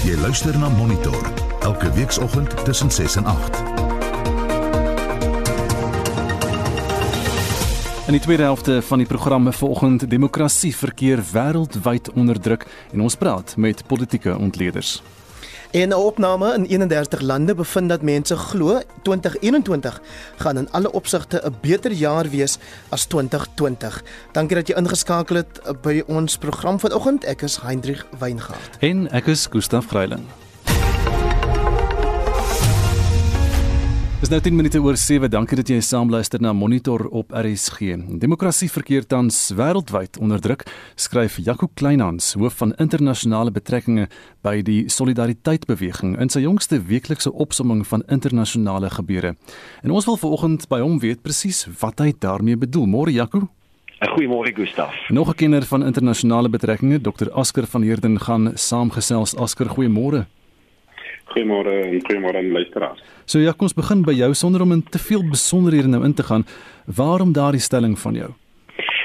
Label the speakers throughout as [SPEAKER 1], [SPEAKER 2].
[SPEAKER 1] Jy luister na Monitor elke weekoggend tussen 6 en 8.
[SPEAKER 2] In die tweede helfte van die program vanoggend demokrasie verkeer wêreldwyd onder druk en ons praat met politieke ontleeders.
[SPEAKER 3] En 'n opname in 31 lande bevind dat mense glo 2021 gaan in alle opsigte 'n beter jaar wees as 2020. Dankie dat jy ingeskakel het by ons program vanoggend. Ek is Hendrik Weingart.
[SPEAKER 2] En ek is Gustaf Greiling. Dis nou 10 minute oor 7. Dankie dat jy saam luister na Monitor op RSG. Demokrasie verkeer tans wêreldwyd onder druk, skryf Jaco Kleinhans, hoof van internasionale betrekkinge by die Solidariteit Beweging in sy jongste weeklikse opsomming van internasionale gebeure. En ons wil vanoggend by hom weet presies wat hy daarmee bedoel. Môre Jaco.
[SPEAKER 4] Goeiemôre Gustaf.
[SPEAKER 2] Nog 'n kenner van internasionale betrekkinge, Dr. Asker van Heerden gaan saamgesels. Asker, goeiemôre.
[SPEAKER 5] Goeiemôre en goeiemôre aan luisteraars.
[SPEAKER 2] So ja, kom ons begin by jou sonder om in te veel besonderhede nou in te gaan. Waarom daardie stelling van jou?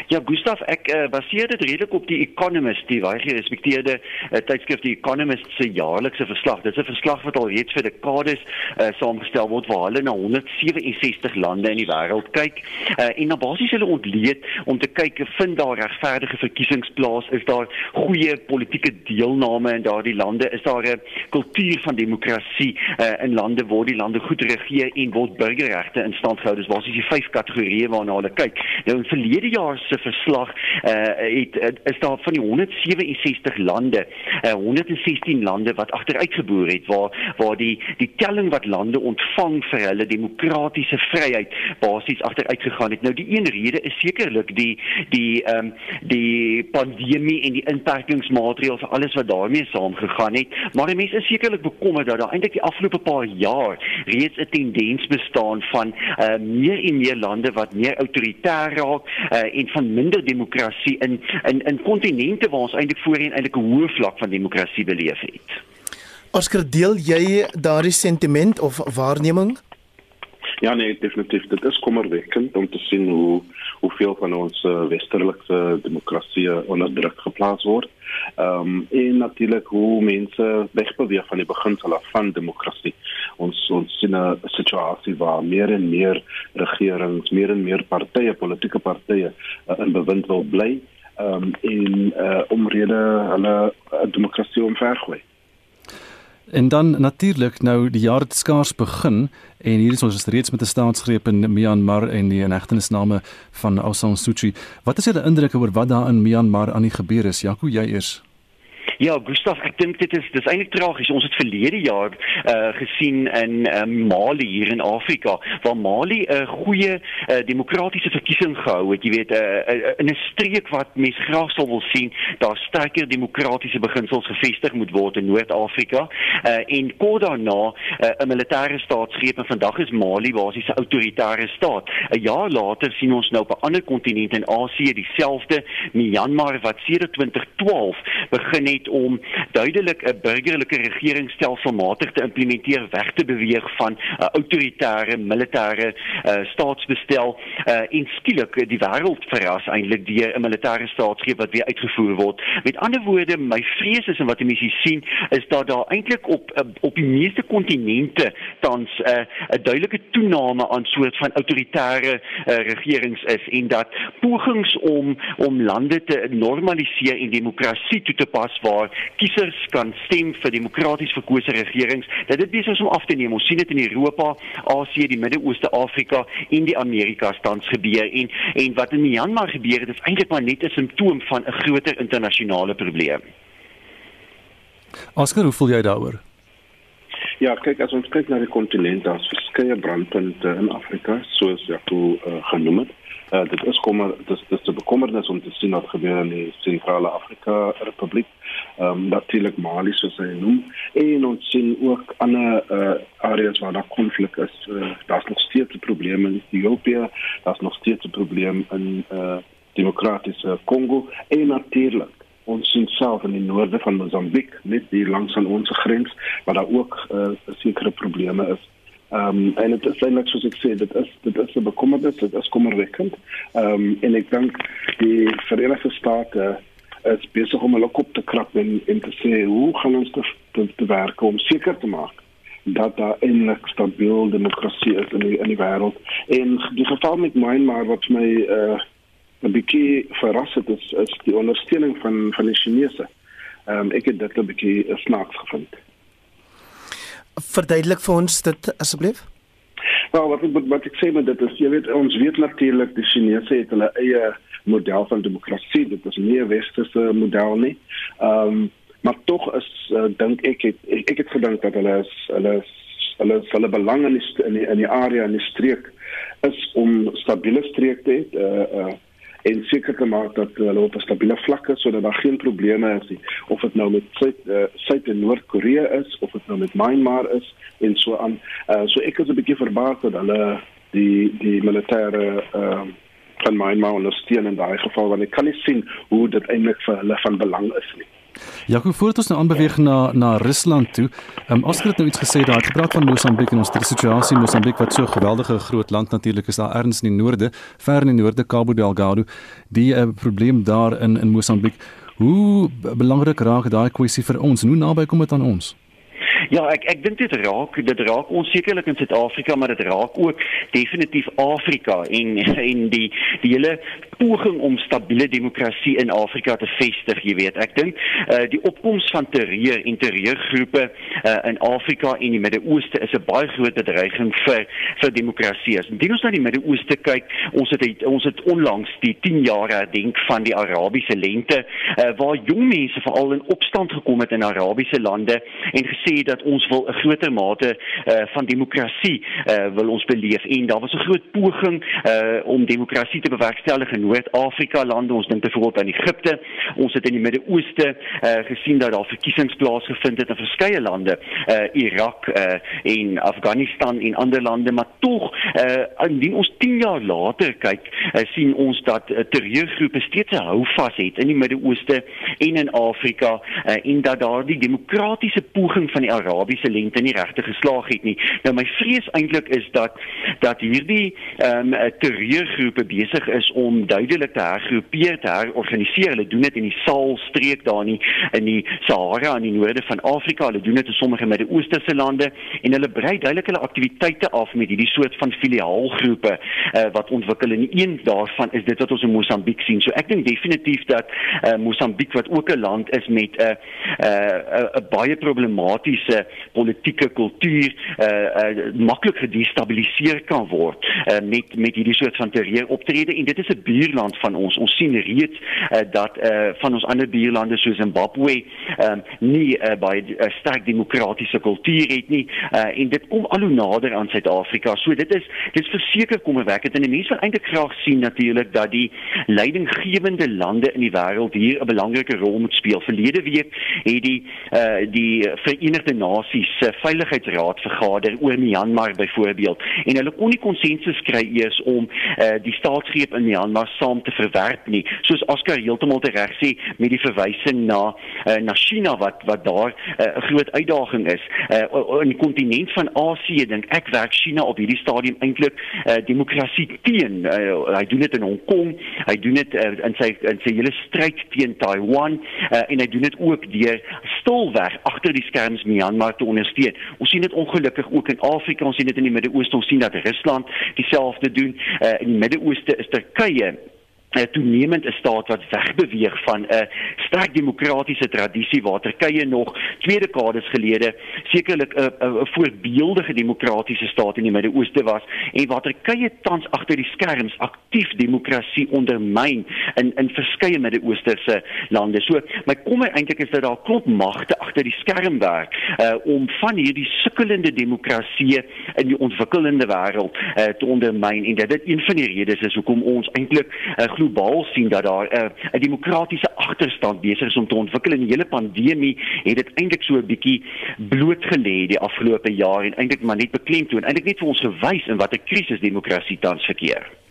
[SPEAKER 4] Ja, Gustaf, ek uh, baseer dit redelik op die Economist, die baie gerespekteerde uh, tydskrif die Economist se jaarlikse verslag. Dit is 'n verslag wat al reeds vir dekades uh, saamgestel word waar hulle na 167 lande in die wêreld kyk uh, en na basies hulle ontleed om te kyk vind daar regverdige verkiesings plaas, is daar goeie politieke deelname in daardie lande, is daar 'n kultuur van demokrasie uh, in lande waar die lande goed regeer en word burgerregte in stand gehou. Dis basies die vyf kategorieë waarna hulle kyk. Nou in verlede jaar se verslag uh, het uh, is daar van die 167 lande, uh, 116 lande wat agteruitgeboor het waar waar die die telling wat lande ontvang vir hulle demokratiese vryheid basies agteruitgegaan het. Nou die een rede is sekerlik die die ehm um, die pandemie en die inperkingsmaatreëls alles wat daarmee saamgegaan het, maar die mense is sekerlik bekommerd dat daar eintlik die afgelope paar jaar reeds 'n tendens bestaan van uh, meer en meer lande wat meer autoritair raak uh, en van van minder demokrasie in in in kontinente waar ons eintlik voorheen eintlik 'n hoë vlak van demokrasie beleef het.
[SPEAKER 3] Oscar, deel jy daardie sentiment of waarneming?
[SPEAKER 5] Ja nee, definitief. Dit is kommerwekkend om te sien hoe hoeveel van ons uh, westerlikse demokrasie onder druk geplaas word. Ehm um, en natuurlik hoe mense wegbeweeg van die beginsel af van demokrasie. Ons ons sien 'n situasie waar meer en meer regerings, meer en meer partye, politieke partye uh, in bewind wil bly ehm um, en uh, omrede hulle uh, demokrasie omvergooi.
[SPEAKER 2] En dan natuurlik nou die jaar het skaars begin en hier is ons reeds met 'n staatsgreep in Myanmar en die inhegtenisname van Aung San Suu Kyi. Wat is julle indrukke oor wat daar in Myanmar aan die gebeur is? Jaco, jy eers.
[SPEAKER 4] Ja, Gustaf, ek dink dit is dis eintlik tragies. Ons het verlede jaar uh gesien in uh, Mali hier in Afrika, waar Mali 'n uh, goeie uh, demokratiese verkiesing gehou het, jy weet, uh, uh, in 'n streek wat mense graag sou wil sien, daar sterker demokratiese beginsels gevestig moet word in Noord-Afrika. Uh en kort daarna 'n uh, militêre staatsgreep en vandag is Mali basies 'n autoritaire staat. 'n Jaar later sien ons nou op 'n ander kontinent in Asië dieselfde Myanmar wat sedert 2012 begin het om duidelik 'n burgerlike regeringsstelselmatig te implementeer weg te beweeg van 'n uh, autoritaire militêre uh, staatsbestel uh, en skielik die wêreld verras eintlik deur 'n militêre staatsgreep wat weer uitgevoer word. Met ander woorde, my vrees is en wat mense sien is dat daar eintlik op uh, op die meeste kontinente tans 'n uh, 'n duidelike toename aan soort van autoritaire uh, regerings is en dat pogings om om lande te normaliseer en demokrasie toe te pas waar kiesers kan stem vir demokraties verkose regerings dat dit besig is om af te neem. Ons sien dit in Europa, Asië, die Midde-Ooste, Afrika en die Amerikas tans gebeur en en wat in Myanmar gebeur het is eintlik maar net 'n simptoom van 'n groter internasionale probleem.
[SPEAKER 2] Oscar, hoe voel jy daaroor?
[SPEAKER 5] Ja, kyk as ons kyk na die kontinent, daar's verskeie brandpunte in Afrika, soos jy uh, genoem het. Uh, dit is kommer dis dis te bekommernis om te sien wat gebeur in die sentrale Afrika Republiek. Ehm um, natuurlik Mali soos hy noem en ons sien ook ander uh, areas waar daar konflik is. Uh, daar's nog steeds 'n probleem in Ethiopië, daar's nog steeds 'n probleem in uh, demokratiese Kongo en natuurlik ons sien self in die noorde van Mosambiek net hier langs aan ons grens waar daar ook uh, sekere probleme is Ehm um, en dit is eintlik soos ek sê, dit is dit is 'n bekommernis, dit is kommerwekkend. Ehm um, en ek dink die Verenigde State is besig om hulle kop te krap en en te sê hoe gaan ons dit te, te werk om seker te maak dat daar 'n stabiele demokrasie is in die, in die wêreld. En die geval met Myanmar wat my uh 'n bietjie verras het is, is die ondersteuning van van die Chinese. Ehm um, ek het dit 'n bietjie snaaks gevind.
[SPEAKER 3] Verduidelik vir ons dit asseblief.
[SPEAKER 5] Nou, wat ek wat ek sê met dit is jy weet ons weet natuurlik die Chinese het hulle eie model van demokrasie. Dit is nie 'n westerse model nie. Ehm um, maar tog is uh, dink ek het, ek, ek het gedink dat hulle is hulle is, hulle is, hulle belang in die, in die in die area in die streek is om stabiele streek te hê uh, uh, en seker te maak dat hulle op 'n stabiele vlak is sodat daar geen probleme is nie of dit nou met Suid uh, Suid en Noord-Korea is of dit nou met Myanmar is en so aan uh, so ek is 'n bietjie verbaas dat hulle die die militêre uh, van Myanmar ondersteun in daai geval want ek kan nie sien hoe dit eintlik vir hulle van belang is nie
[SPEAKER 2] Ja, hoe voort ons nou aanbeweeg na na Rusland toe? Ehm um, Oscar het nou iets gesê daar, het gepraat van Mosambiek en ons situasie in Mosambiek wat so 'n geweldige groot land natuurlik is daar erns in die noorde, ver in die noorde Cabo Delgado. Die uh, probleem daar in in Mosambiek. Hoe belangrik raak daai kwessie vir ons? Hoe naby kom dit aan ons?
[SPEAKER 4] Ja, ek ek dink dit raak dit raak ons sekerlik in Suid-Afrika, maar dit raak ook definitief Afrika en en die die hele poging om stabiele demokrasie in Afrika te vestig, jy weet. Ek dink uh, die opkoms van terreur en terreurgroepe uh, in Afrika en die Midde-Ooste is 'n baie groot bedreiging vir vir demokrasie. As ons na die Midde-Ooste kyk, ons het ons het onlangs die 10 jaar herdenk van die Arabiese lente uh, waar jong mense veral in opstand gekom het in Arabiese lande en gesê dat ons wil 'n groter mate uh, van demokrasie uh, wil ons beleef en daar was 'n groot poging uh, om demokrasie te bewerkstellig in Noord-Afrika lande. Ons dink byvoorbeeld aan Egipte. Ons het in die Midde-Ooste uh, gesien dat daar verkiesings plaasgevind het in verskeie lande, uh, Irak uh, en Afghanistan en ander lande, maar tog uh, indien ons 10 jaar later kyk, uh, sien ons dat uh, terreurgroepe steeds 'n houvas het in die Midde-Ooste en in Afrika uh, en dat daar die demokratiese poging van die Arabiese lente nie regtig geslaag het nie. Nou my vrees eintlik is dat dat hierdie ehm um, terreurgroepe besig is om duidelik te hergroepeer, te herorganiseer. Hulle doen dit in die Saalstreek daar in die, in die Sahara in die noorde van Afrika. Hulle doen dit in sommige Midde-Oosterse lande en hulle brei duidelik hulle aktiwiteite af met hierdie soort van filiaalgroepe uh, wat ontwikkel en een daarvan is dit wat ons in Mosambiek sien. So ek dink definitief dat uh, Mosambiek wat ook 'n land is met 'n uh, 'n uh, uh, uh, baie problematiese politieke kultuur uh, uh, maklik gedestabiliseer kan word uh, met met hierdie soort van terreur optrede en dit is 'n buurland van ons. Ons sien reeds uh, dat uh, van ons ander buurlande soos Zimbabwe um, nie uh, baie uh, sterk demokratiese kultuur het nie uh, en dit kom al hoe nader aan Suid-Afrika. So dit is dit is verseker kommerwekkend en mense wil eintlik graag sien natuurlik dat die leidinggewende lande in die wêreld hier 'n belangrike rol moet speel. Verlede week het die uh, die Verenigde Nasies se uh, Veiligheidsraad vergader oor Myanmar byvoorbeeld en hulle kon nie konsensus kry eers om uh, die staatsgreep in Myanmar saam te verwerp nie. Soos Oscar heeltemal reg sê met die verwysing na uh, na China wat wat daar eh, 'n uh, groot uitdaging is. Uh, in die kontinent van Asië dink ek werk China op hierdie stadium eintlik uh, demokrasie teen. Uh, hy doen dit in Hong Kong, hy doen dit uh, in sy in sy hele stryd teen Taiwan uh, en hy doen dit ook deur stilweg agter die skerms Myanmar te ondersteun. Ons sien dit ongelukkig ook in Afrika, ons sien dit in die Midde-Ooste, ons sien dat Rusland dieselfde doen. Uh, in die Midde-Ooste is Turkye 'n toenemend 'n staat wat wegbeweeg van 'n sterk demokratiese tradisie waar Turkye nog twee dekades gelede sekerlik 'n 'n voorbeeldige demokratiese staat in die Midde-Ooste was en waar Turkye tans agter die skerms aktief demokrasie ondermyn in in verskeie Midde-Oosterse lande. So my kommer eintlik is dat daar klop magte agter die skerm werk uh, om van hierdie sukkelende demokrasie in die ontwikkelende wêreld uh, te ondermyn. En dit is een van die redes is hoekom ons eintlik uh, globaal sien dat daar 'n uh, 'n demokratiese agterstand besig is om te ontwikkel en die hele pandemie het dit eintlik so 'n bietjie blootgelê die afgelope jaar en eintlik maar net beklemtoon. Eintlik net vir ons gewys in watter krisis demokrasie tans verkeer.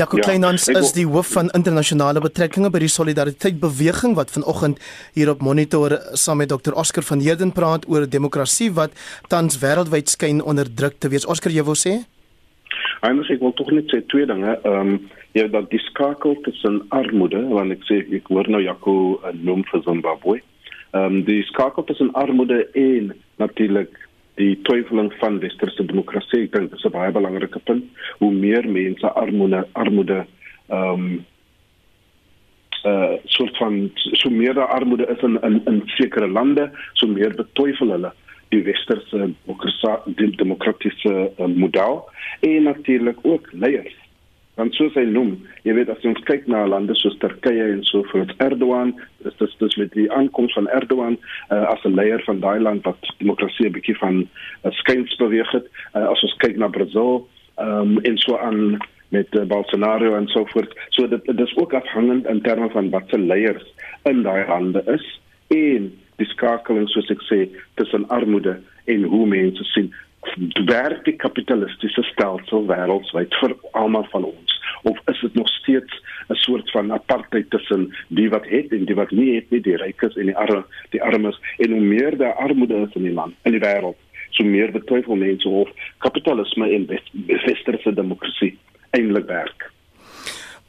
[SPEAKER 3] Jaco ja, Kleinans is die hoof van internasionale betrekkinge by die Solidariteit Beweging wat vanoggend hier op monitor saam met Dr Oscar van Heerden praat oor demokrasie wat tans wêreldwyd skyn onder druk te wees. Oscar, jy wou sê?
[SPEAKER 5] Anders ek wil tog net sê twee dinge. Ehm um, Ja, dat die skakel tussen armoede, want ek sê ek hoor nou Jaco uh, noem vir Zimbabwe. Ehm um, die skakel tussen armoede en natuurlik die twyfeling van westerse demokrasie, ek dink dis 'n baie belangrike punt. Hoe meer mense armoede armoede ehm um, uh soort van so meer armoede is in in in sekere lande, so meer betwyfel hulle die westerse demokratiese demokratiese uh, model en natuurlik ook leiers want soos hy noem, jy weet as ons kyk na lande soos Turkye en so voort, Erdogan, dis dis dis met die aankoms van Erdogan uh, as 'n leier van daai land wat demokrasie 'n bietjie van uh, skuins beweeg het, uh, as ons kyk na Brasil, ehm um, en so aan met uh, Bolsonaro en so voort. So dit dit is ook afhangend in terme van wat se leiers in daai lande is en die skakeling soos ek sê tussen armoede en hoe mense sien. Die kapitalistiese stelsel wêreldwyd vir almal van ons of is dit nog steeds 'n soort van apartheid tussen die wat het en die wat nie het nie die rykes en die arme die armes en hoe meer daar armoede is in die land in die wêreld so meer betwyfel mense of kapitalisme en westerse demokrasie eintlik werk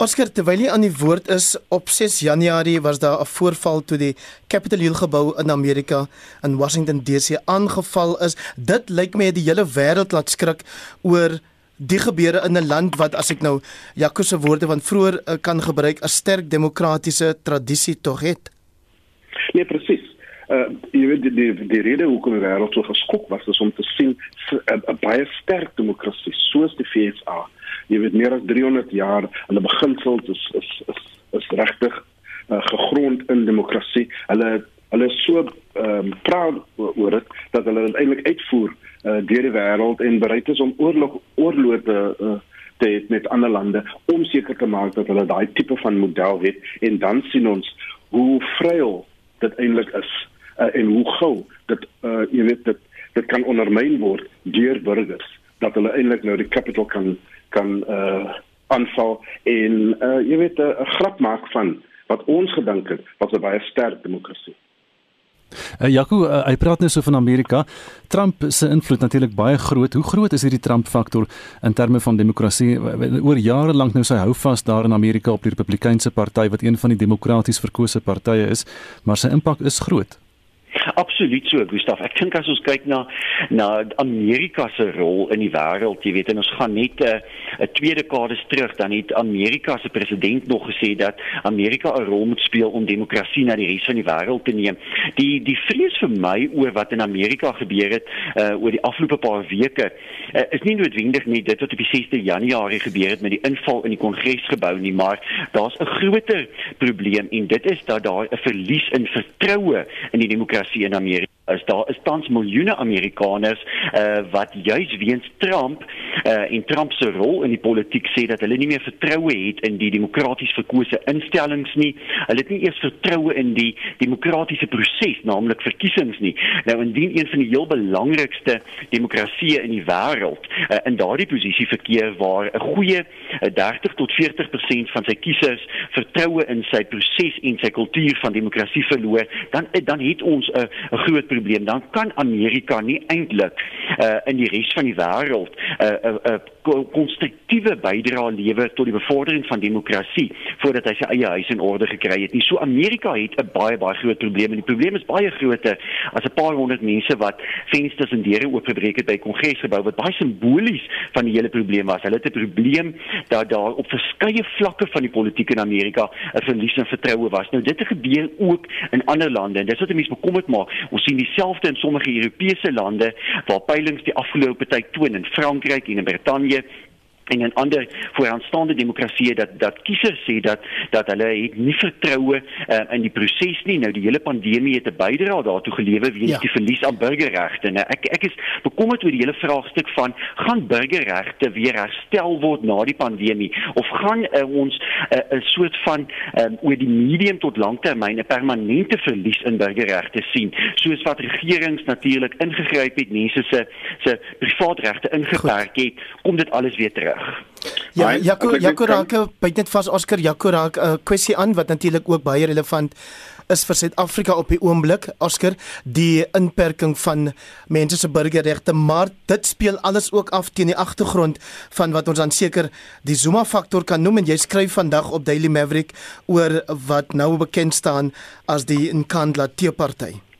[SPEAKER 3] Oscar terwyl jy aan die woord is op 6 Januarie was daar 'n voorval toe die Capitol Hill gebou in Amerika in Washington DC aangeval is. Dit lyk my het die hele wêreld laat skrik oor die gebeure in 'n land wat as ek nou Jaco se woorde van vroeër uh, kan gebruik 'n sterk demokratiese tradisie tog het.
[SPEAKER 5] Nee, presies. Uh jy weet die die, die rede hoekom die wêreld so geskok was is om te sien 'n baie sterk demokrasie soos die FSA jy weet meer as 300 jaar hulle beginsels is is is, is regtig uh, gegrond in demokrasie. Hulle hulle is so ehm um, proud oor dit dat hulle dit eintlik uitvoer uh, deur die wêreld en bereid is om oorlog oorloë te uh, te het met ander lande om seker te maak dat hulle daai tipe van model het en dan sien ons hoe vryel dit eintlik is uh, en hoe gou dit uh, jy weet dit dit kan ondermyn word deur burgers dat hulle eintlik nou die capital kan kan uh aanval en uh jy weet 'n uh, grap maak van wat ons gedink het was 'n baie sterk demokrasie.
[SPEAKER 2] Uh, Jaco, uh, hy praat net so van Amerika. Trump se invloed natuurlik baie groot. Hoe groot is hierdie Trump faktor in terme van demokrasie? Oor jare lank nou sy hou vas daar in Amerika op die Republikeinse party wat een van die demokraties verkose partye is, maar sy impak is groot.
[SPEAKER 4] Absoluut so, Gustaf. Ek dink as ons kyk na na Amerika se rol in die wêreld, jy weet, en ons gaan net 'n uh, tweede dekades terug, dan het Amerika se president nog gesê dat Amerika 'n rol moet speel om demokrasie na die res van die wêreld te neem. Die die vrees vir my oor wat in Amerika gebeur het uh oor die afgelope paar weke uh, is nie noodwendig net dit wat op die 6de Januarie gebeur het met die inval in die Kongresgebou nie, maar daar's 'n groter probleem en dit is dat daar 'n verlies in vertroue in die demokrasie demokrasie in Amerika is daar is tans miljoene Amerikaners uh, wat juis weens Trump uh, en Trump se rol in die politiek sê dat hulle nie meer vertroue het in die demokraties verkose instellings nie. Hulle het nie eers vertroue in die demokratiese proses, naamlik verkiesings nie. Nou indien een van die heel belangrikste demokratieë in die wêreld uh, in daardie posisie verkeer waar 'n goeie uh, 30 tot 40% van sy kiesers vertroue in sy proses en sy kultuur van demokrasie verloor, dan dan het ons 'n 'n groot probleem. Dan kan Amerika nie eintlik uh, in die res van die wêreld 'n uh, 'n uh, uh, konstruktiewe bydrae lewer tot die bevordering van demokrasie voordat hy sy eie huis in orde gekry het. Nie so Amerika het 'n baie baie groot probleem en die probleem is baie groter as 'n paar honderd mense wat vensters en deure oopgebreek het by Kongresgebou wat baie simbolies van die hele probleem was. Hulle het 'n probleem dat daar op verskeie vlakke van die politiek in Amerika 'n verlies aan vertroue was. Nou dit het gebeur ook in ander lande en dis wat mense bekommerd maak. Ons sien dieselfde in sommige Europese lande waar peilings die afgelope tyd toon in Frankryk en in Brittanje get en in ander vooraanstaande demokratieë dat dat kiesers sê dat dat hulle het nie vertroue uh, in die proses nie. Nou die hele pandemie het 'n bydrae daartoe gelewer weens ja. die verlies aan burgerregte. Nou ek ek is bekommerd oor die hele vraagstuk van gaan burgerregte weer herstel word na die pandemie of gaan uh, ons eh, 'n uh, soort van um, oor die medium tot langtermyn 'n permanente verlies in burgerregte sien soos wat regerings natuurlik ingegryp het mense se se privaatregte ingeperk het kom dit alles weer terug
[SPEAKER 3] Ja, Jaco Jaco raak byt net vas Oscar. Jaco raak 'n uh, kwessie aan wat natuurlik ook baie relevant is vir Suid-Afrika op die oomblik, Oscar, die inperking van mense se burgerregte, maar dit speel alles ook af teen die agtergrond van wat ons dan seker die Zuma faktor kan noem. En jy skryf vandag op Daily Maverick oor wat nou bekend staan as die Nkandla teeparty.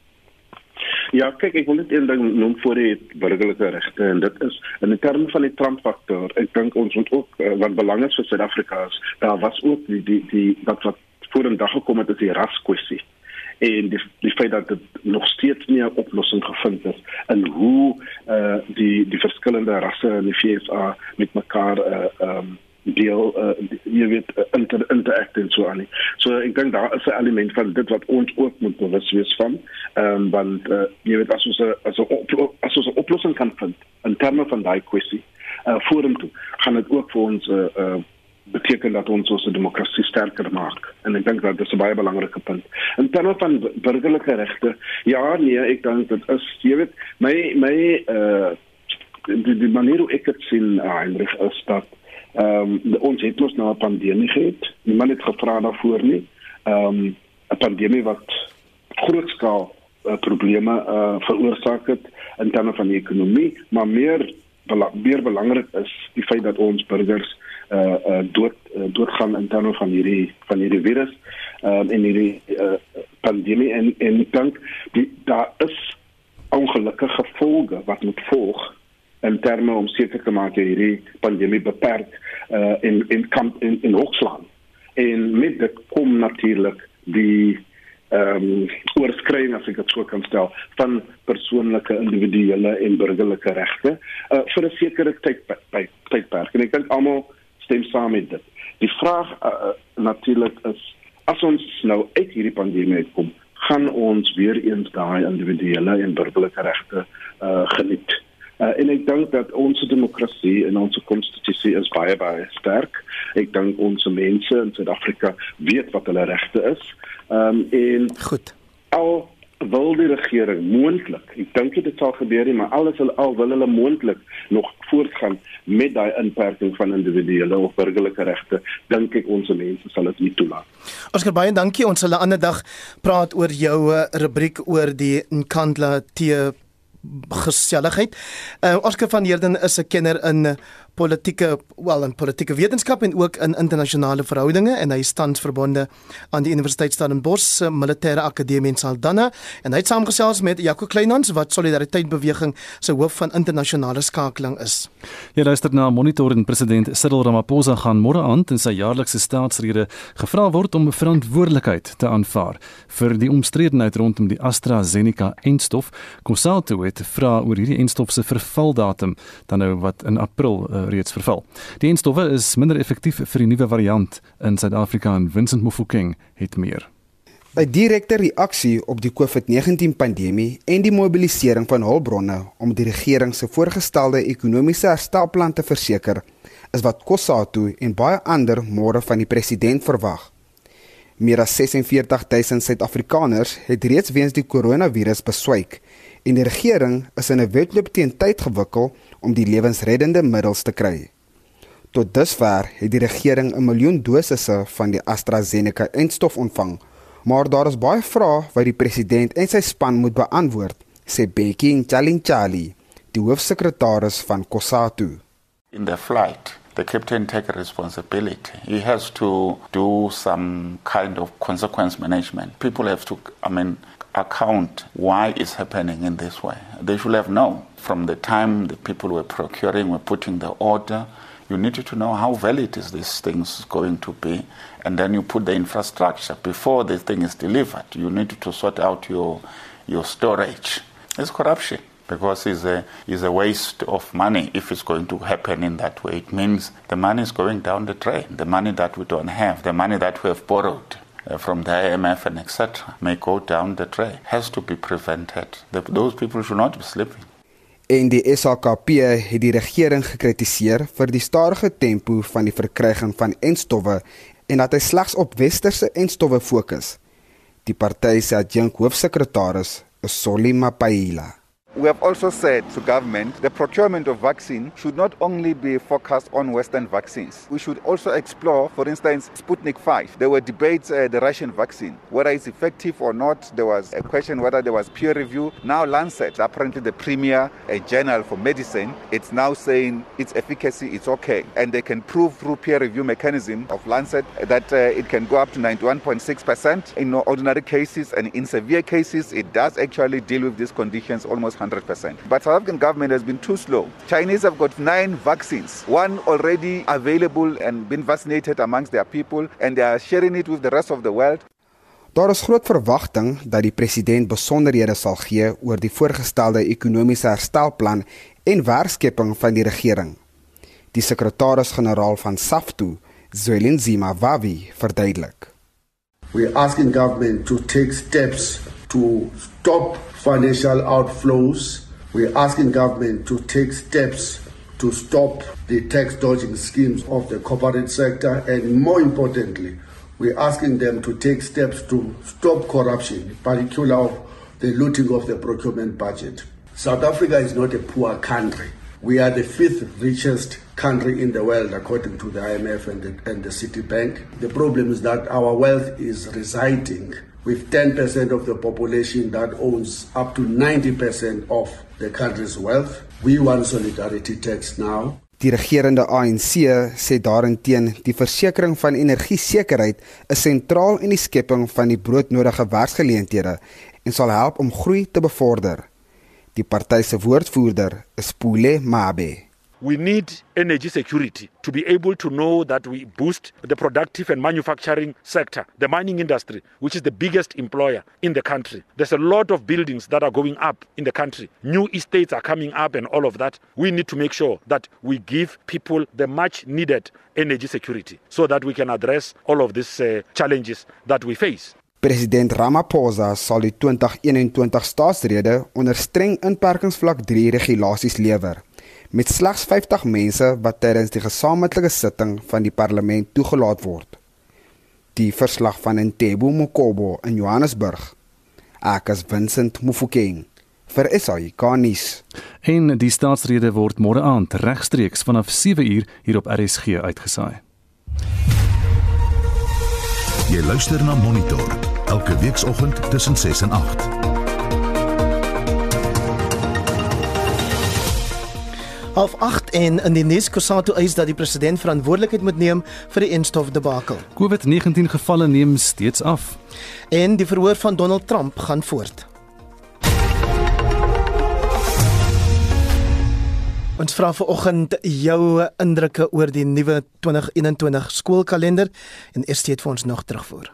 [SPEAKER 5] Ja, kyk, ek wil net een ding noem voor die burgerlike regte en dit is in terme van die Trump faktor. Ek dink ons moet ook uh, wat belang is vir Suid-Afrika is, daar was ook die die die wat wat voor 'n dag gekom het is die raskwessie en die die feit dat dit nog steeds nie 'n oplossing gevind is in hoe eh uh, die die verskillende rasse in die VSA met mekaar eh uh, ehm um, deel uh, jy weet uh, inter interact en so aan. So ek dink daar is 'n element van dit wat ons ook moet bewus wees van. Ehm um, want uh, jy weet as ons a, as 'n as ons 'n oplossing kan vind in terme van daai kwessie uh, vorentoe, gaan dit ook vir ons 'n uh, uh, beteken dat ons ons demokrasie sterker maak en ek dink dat dit 'n baie belangrike punt. In terme van burgerlike regte, ja nee, ek dink dit is jy weet my my uh die, die manier hoe ek dit sien Heinrich is dat Ehm um, ons het mos nou 'n pandemie gehad. Niemand het gevra daarvoor nie. Ehm um, 'n pandemie wat grootskaal uh, probleme uh, veroorsaak het in terme van die ekonomie, maar meer meer belangrik is die feit dat ons burgers uh, uh dood uh, doodgaan in terme van hierdie van hierdie virus ehm um, en hierdie uh, pandemie en en dink daar is ongelukkige gevolge wat moet volg in terme om seker te maak dat hierdie pandemie beperk uh, en en kan in in hoogslaan. En met dit kom natuurlik die ehm um, oorskrying as ek dit sou kan stel van persoonlike individuele en burgerlike regte uh, vir 'n sekere tydperk tydperk. En ek dink almal stem saam met dit. Die vraag uh, natuurlik is as ons nou uit hierdie pandemie uitkom, gaan ons weer eens daai individuele en burgerlike regte uh, geniet. Uh, en ek dink dat ons demokrasie en ons konstitusie is baie baie sterk. Ek dink ons mense in Suid-Afrika weet wat hulle regte is. Ehm um, en
[SPEAKER 3] goed.
[SPEAKER 5] Al wil die regering moontlik, ek dink dit sal gebeur nie, maar alles hulle al wil hulle moontlik nog voortgaan met daai inperking van individuele of burgerlike regte, dink ek ons mense sal dit nie toelaat.
[SPEAKER 3] Oscar baie dankie. Ons sal 'n ander dag praat oor jou uh, rubriek oor die Nkandla T geselligheid. Uh, Oscar van Heerden is 'n kenner in politieke wel in politieke wetenskap en ook in internasionale verhoudinge en hy is tans verbonde aan die Universiteit Stellenbosch Militêre Akademie in Saldanha en hy het saamgesels met Jaco Kleinhans wat Solidariteit Beweging se hoof van internasionale skakeling is.
[SPEAKER 2] Jy luister na Monitor en president Cyril Ramaphosa gaan môre aand in sy jaarlikse staatsrede gevra word om verantwoordelikheid te aanvaar vir die omstredenheid rondom die AstraZeneca-enstof. Consulto het vra oor hierdie enstof se vervaldatum dan nou wat in April uh, reeds verval. Die enstowwe is minder effektief vir die nuwe variant in Suid-Afrika en Vincent Mofokeng het meer.
[SPEAKER 6] 'n Direkte reaksie op die COVID-19 pandemie en die mobilisering van hulpbronne om die regering se voorgestelde ekonomiese herstelplan te verseker, is wat Kossatu en baie ander môre van die president verwag. Meer as 46000 Suid-Afrikaners het reeds weens die koronavirus beswyk en die regering is in 'n wedloop teen tyd gewikkel om die lewensreddende middels te kry. Tot dusver het die regering 'n miljoen dosisse van die AstraZeneca-enstof ontvang, maar daar is baie vrae wat die president en sy span moet beantwoord, sê Bekki Nchalinchali, die hoofsekretaris van COSATU.
[SPEAKER 7] In the flight the captain take responsibility. He has to do some kind of consequence management. People have to, I mean, account why it's happening in this way. They should have known from the time the people were procuring, were putting the order. You needed to know how valid is this thing going to be, and then you put the infrastructure before the thing is delivered. You need to sort out your your storage. It's corruption because it's a, it's a waste of money if it's going to happen in that way. It means the money is going down the drain, the money that we don't have, the money that we have borrowed. Uh, from the IMF and etc. may go down the drain has to be prevented. The, those people should not be sleeping.
[SPEAKER 6] En die SAKP het die regering gekritiseer vir die stadige tempo van die verkryging van enstowwe en dat hy slegs op westerse enstowwe fokus. Die party se adjunk hoofsekretaris is Solima Paila.
[SPEAKER 8] We have also said to government the procurement of vaccine should not only be focused on Western vaccines. We should also explore, for instance, Sputnik 5. There were debates uh, the Russian vaccine, whether it's effective or not. There was a question whether there was peer review. Now Lancet, apparently the premier a journal for medicine, it's now saying its efficacy is okay. And they can prove through peer review mechanism of Lancet that uh, it can go up to 91.6% in ordinary cases and in severe cases it does actually deal with these conditions almost 100%. But South African government has been too slow. Chinese have got nine vaccines, one already available and been vaccinated amongst their people, and they are sharing it with the rest of the world.
[SPEAKER 6] Daar is groot verwagting dat die president besonderhede sal gee oor die voorgestelde ekonomiese herstelplan en werkskepping van die regering. Die sekretaris-generaal van SAFTU, Zwelin Zimawawi, verduidelik.
[SPEAKER 9] We are asking government to take steps to stop financial outflows. We're asking government to take steps to stop the tax dodging schemes of the corporate sector and more importantly, we're asking them to take steps to stop corruption, particularly the looting of the procurement budget. South Africa is not a poor country. We are the fifth richest country in the world, according to the IMF and the, and the Citibank. The problem is that our wealth is residing with 10% of the population that owns up to 90% of the country's wealth. We want solidarity tax now.
[SPEAKER 6] Die regerende ANC sê daarenteen die versekering van energiesekerheid is sentraal in die skepping van die broodnodige werksgeleenthede en sal help om groei te bevorder. Die party se woordvoerder is Pule Mabe.
[SPEAKER 10] We need energy security to be able to know that we boost the productive and manufacturing sector, the mining industry, which is the biggest employer in the country. There's a lot of buildings that are going up in the country. New estates are coming up and all of that. We need to make sure that we give people the much needed energy security so that we can address all of these uh, challenges that we face.
[SPEAKER 6] President Ramaphosa sal die 2021 staatsrede onder streng inperkingsvlak 3 regulasies lewer met slegs 50 mense wat tydens die gesamentlike sitting van die parlement toegelaat word. Die verslag van Ntebo Mokobo in Johannesburg. Ek as Vincent Mufokeng vir SAI Kanis.
[SPEAKER 2] En die staatsrede word môre aand regstreeks vanaf 7uur hier op RSG uitgesaai.
[SPEAKER 1] Jy luister na Monitor elke weekoggend tussen 6 en 8.
[SPEAKER 3] Half 8 en in die nuus Kusatu eis dat die president verantwoordelikheid moet neem vir die enstof debakel.
[SPEAKER 2] COVID-19 gevalle neem steeds af
[SPEAKER 3] en die verhoor van Donald Trump gaan voort. Ons vra vanoggend jou indrukke oor die nuwe 2021 skoolkalender en eers steeds vir ons nog terugvoer.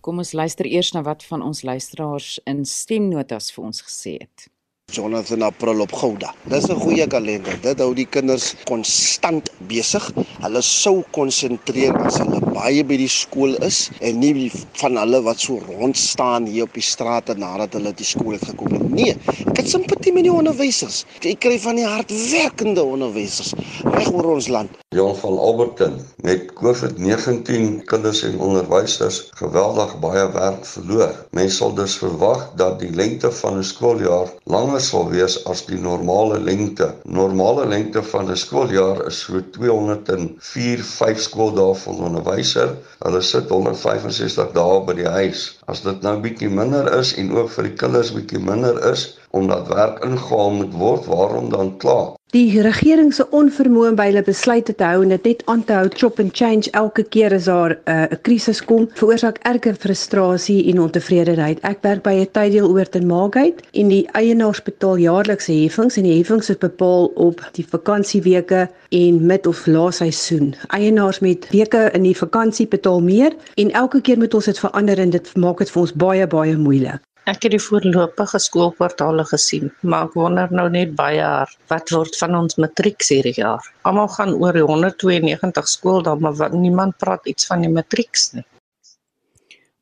[SPEAKER 11] Kom ons luister eers na wat van ons luisteraars in stemnotas vir ons gesê het.
[SPEAKER 12] Jonathan April op Gouda. Dis 'n goeie kalender. Dit hou die kinders konstant besig. Hulle sou konsentreer as hulle baie by die skool is en nie van hulle wat so rond staan hier op die strate nadat hulle die skool het gekom het. Nee, ek het simpatie met die onderwysers. Ek kry van die hardwerkende onderwysers reg oor ons land.
[SPEAKER 13] Jan van Alberton met COVID-19 kinders en onderwysers geweldig baie werk verloor. Mense sal dus verwag dat die lengte van 'n skooljaar langer sal wees as die normale lengte. Normale lengte van 'n skooljaar is so 204 5 skooldae vir 'n onderwyser. Hulle sit 165 dae by die huis. As dit nou bietjie minder is en ook vir die kinders bietjie minder is omdat werk ingehaal moet word, waarom dan kla?
[SPEAKER 14] Die regering se onvermoë by hulle besluite te hou en dit net aan te hou chop and change elke keer as daar uh, 'n uh, krisis kom, veroorsaak erge frustrasie en ontevredenheid. Ek werk by 'n tyddeel oor in Margate en die eienaars betaal jaarlikse heffings en die heffings is bepaal op die vakansieweke en mid of laasseisoen. Eienaars met weke in die vakansie betaal meer en elke keer moet ons dit verander en dit maak dit vir ons baie baie moeilik.
[SPEAKER 15] Ek het die voorlopige skoolkwartaale gesien, maar ek wonder nou net baie hard wat word van ons matrieks hierdie jaar. Almal gaan oor die 192 skooldae, maar wat, niemand praat iets van die matrieks nie.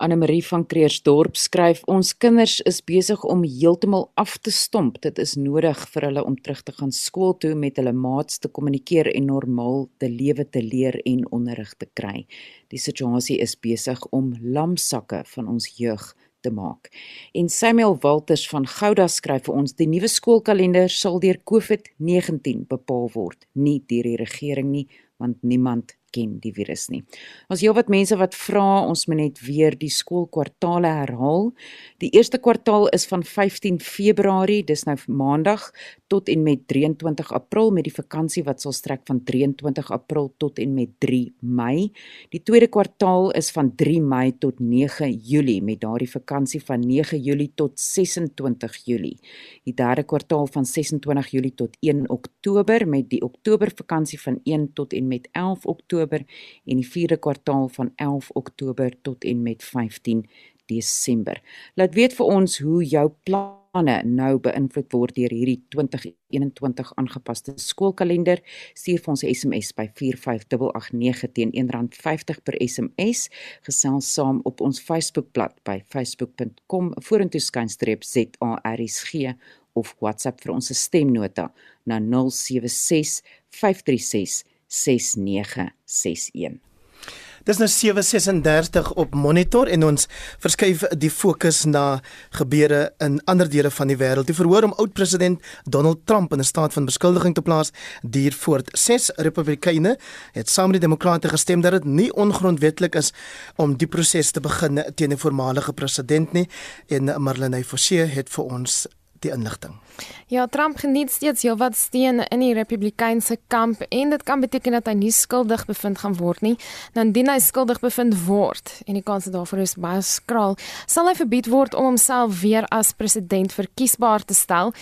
[SPEAKER 11] Anne Marie van Kreersdorp skryf ons kinders is besig om heeltemal af te stomp. Dit is nodig vir hulle om terug te gaan skool toe met hulle maats te kommunikeer en normaal te lewe te leer en onderrig te kry. Die situasie is besig om lamsakke van ons jeug te maak. En Samuel Walters van Gouda skryf vir ons: "Die nuwe skoolkalender sal deur COVID-19 bepaal word, nie deur die regering nie, want niemand ken die virus nie. Ons heelwat mense wat vra, ons moet net weer die skoolkwartaale herhaal. Die eerste kwartaal is van 15 Februarie, dis nou maandag tot en met 23 April met die vakansie wat sal strek van 23 April tot en met 3 Mei. Die tweede kwartaal is van 3 Mei tot 9 Julie met daardie vakansie van 9 Julie tot 26 Julie. Die derde kwartaal van 26 Julie tot 1 Oktober met die Oktober vakansie van 1 tot en met 11 Oktober en die vierde kwartaal van 11 Oktober tot en met 15 Desember. Laat weet vir ons hoe jou plan planne nou beïnvloed word deur hierdie 2021 aangepaste skoolkalender. Stuur vir ons 'n SMS by 45889 teen R1.50 per SMS. Gesels saam op ons Facebookblad by facebook.com vorentoe skynstreep ZARSG of WhatsApp vir ons stemnota na 076 536 6961.
[SPEAKER 3] Dis nou 7:36 op Monitor en ons verskuif die fokus na gebeure in ander dele van die wêreld. Die verhoor om oud-president Donald Trump in 'n staat van beskuldiging te plaas duur voort. Ses Republikeine het saam met die Demokrate gestem dat dit nie ongrondwettig is om die proses te begin teen 'n voormalige president nie en Marlene Forsie het vir ons die inligting.
[SPEAKER 16] Ja, Trump geniet steeds heelwat steun in die Republikeinse kamp en dit kan beteken dat hy nie skuldig bevind gaan word nie. Nou indien hy skuldig bevind word en die kans daarvoor is baie skraal, sal hy verbied word om homself weer as president verkiesbaar te stel.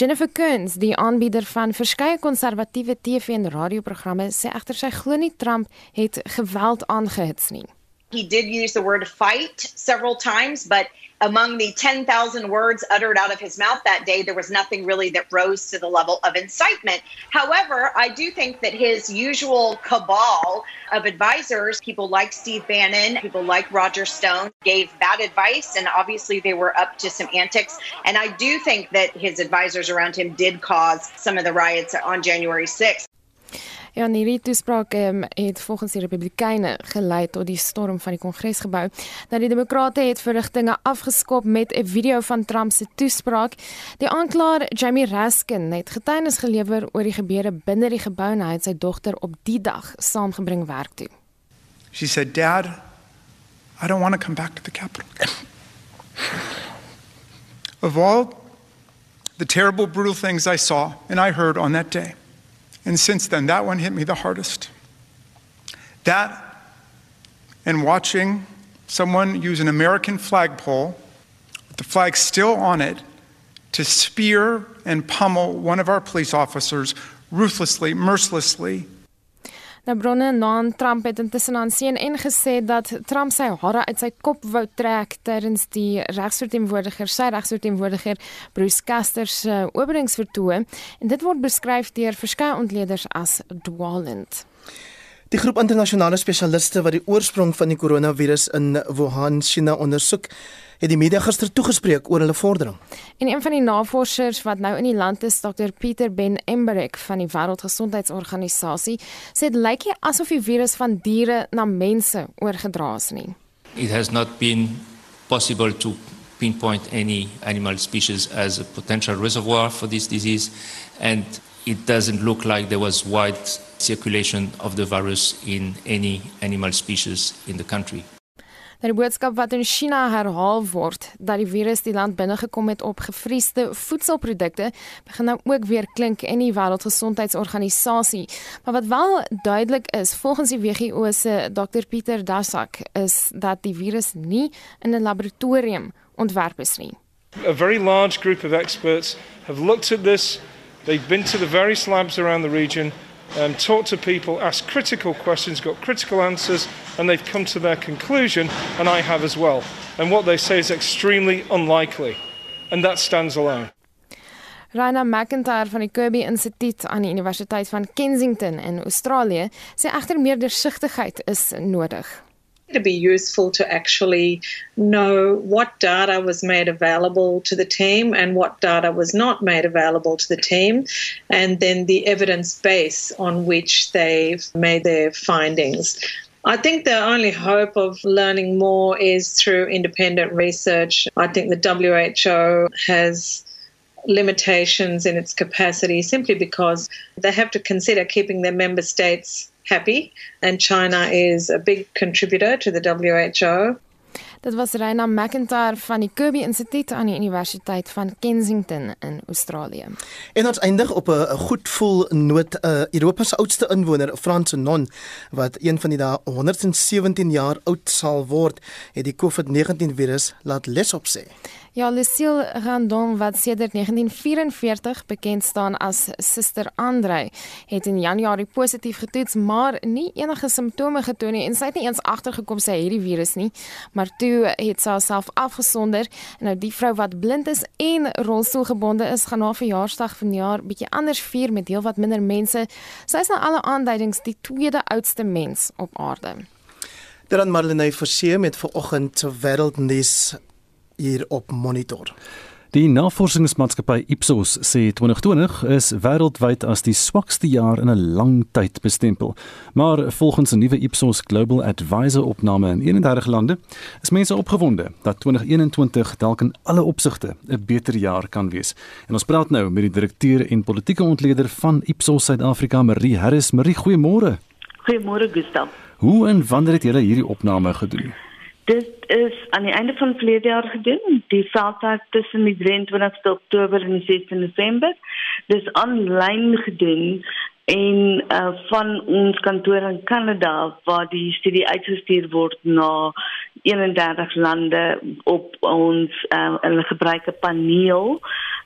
[SPEAKER 16] Jennifer Kearns, die aanbieder van verskeie konservatiewe TV en radioprogramme, sê egter sy glo nie Trump het geweld aangehits nie.
[SPEAKER 17] He did use the word fight several times, but among the 10,000 words uttered out of his mouth that day, there was nothing really that rose to the level of incitement. However, I do think that his usual cabal of advisors, people like Steve Bannon, people like Roger Stone, gave bad advice, and obviously they were up to some antics. And I do think that his advisors around him did cause some of the riots on January 6th.
[SPEAKER 16] Ja, en hierdie toespraak um, het volgens die Republikeine gelei tot die storm van die Kongresgebou. Nou die Demokrate het verrigtinge afgeskop met 'n video van Trump se toespraak. Die aanklaer, Jamie Raskin, het getuienis gelewer oor die gebeure binne die gebou en hy het sy dogter op die dag saamgebring werk toe.
[SPEAKER 18] She said, "Dad, I don't want to come back to the Capitol." of all the terrible brutal things I saw and I heard on that day. And since then, that one hit me the hardest. That and watching someone use an American flagpole with the flag still on it to spear and pummel one of our police officers ruthlessly, mercilessly,
[SPEAKER 16] Nou bronne na Trump het intussen aan sien en gesê dat Trump sy hare uit sy kop wou trek terwyl die regsverteenwoordiger, sy regsverteenwoordiger Bruce Castor se openingsvertoë en dit word beskryf deur verskeie ontleeders as dwalend.
[SPEAKER 3] Die groep internasionale spesialiste wat die oorsprong van die koronavirus in Wuhan, China ondersoek, het die media gister toegespreek oor hulle vordering.
[SPEAKER 16] En een van die navorsers wat nou in die land is, Dr Pieter Ben Embarek van die Wêreldgesondheidsorganisasie, sê dit lyk nie asof die virus van diere na mense oorgedra is nie.
[SPEAKER 19] It has not been possible to pinpoint any animal species as a potential reservoir for this disease and it doesn't look like there was wide circulation of the virus in any animal species in the country.
[SPEAKER 16] Nou die boodskap wat in China herhaal word dat die virus die land binnegekom het op gevriesde voedselprodukte, begin nou ook weer klink in die Wêreldgesondheidsorganisasie. Maar wat wel duidelik is, volgens die WHO se Dr Pieter Dasak, is dat die virus nie in 'n laboratorium ontwerp is nie.
[SPEAKER 20] A very large group of experts have looked at this. They've been to the various labs around the region um, talked to people, asked critical questions, got critical answers, and they've come to their conclusion, and I have as well. And what they say is extremely unlikely, and that stands alone.
[SPEAKER 16] Raina McIntyre van die Kirby Instituut aan die Universiteit van Kensington in Australië sê egter meer deursigtigheid is nodig.
[SPEAKER 21] To be useful to actually know what data was made available to the team and what data was not made available to the team, and then the evidence base on which they've made their findings. I think the only hope of learning more is through independent research. I think the WHO has limitations in its capacity simply because they have to consider keeping their member states happy, and China is a big contributor to the WHO.
[SPEAKER 16] Dit was Reina McIntyre van die Kirby Instituut aan die Universiteit van Kensington in Australië.
[SPEAKER 3] En ons eindig op 'n goed voel noot 'n uh, Europa se oudste inwoner, Frans Non, wat een van die dae 117 jaar oud sal word, het die COVID-19 virus laat les op sê.
[SPEAKER 16] Ja, Lucille Randon wat sedert 1944 bekend staan as Suster Andre, het in Januarie positief getoets, maar nie enige simptome getoon nie en sy het nie eens agtergekom sy het die virus nie, maar toe het sy self afgesonder nou die vrou wat blind is en rolstoelgebonde is, gaan haar verjaarsdag vanjaar bietjie anders vier met heelwat minder mense. Sy is na alle aanduidings die tweede oudste mens op aarde.
[SPEAKER 3] Dan Marlene Forsie met vanoggend se wêreldnuus hier op monitor.
[SPEAKER 2] Die navorsingsmaatskappy Ipsos sê 2020 is wêreldwyd as die swakste jaar in 'n lang tyd bestempel. Maar volgens 'n nuwe Ipsos Global Advisor opname in 31 lande, is mense opgewonde dat 2021 dalk in alle opsigte 'n beter jaar kan wees. En ons praat nou met die direkteur en politieke ontleder van Ipsos Suid-Afrika, Marie Harris. Marie, goeiemôre.
[SPEAKER 22] Goeiemôre, Gustav.
[SPEAKER 2] Hoe en wanneer het julle hierdie opname gedoen?
[SPEAKER 22] Dit is aan die einde van verlede jaar gedoen, die veldtog tussen die 23 Oktober en die 16 November. Dis aanlyn gedoen en uh, van ons kantoor in Kanada waar die studie uitgestuur word na 31 lande op ons uh, 'n gebruike paneel.